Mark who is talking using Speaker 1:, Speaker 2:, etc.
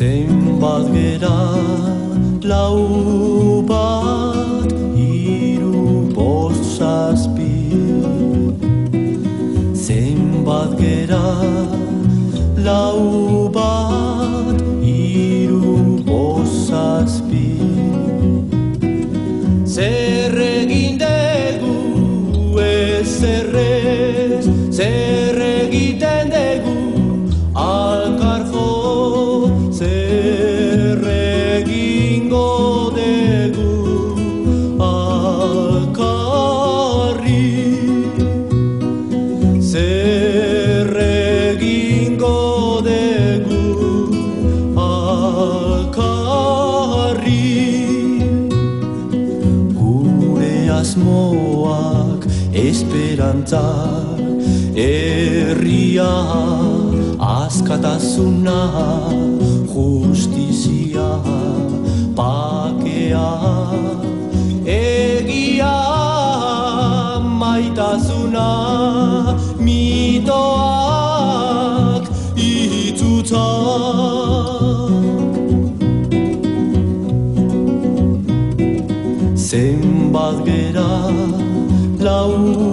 Speaker 1: Zenbat gera lau bat iru bost zazpi. Zenbat gera lau bat iru bost zazpi. Zer egin dugu ez errez Zer egiten asmoak esperantzak Herria askatasuna justizia pakea Egia maitasuna mitoak itzutak Zenbat gera lau bat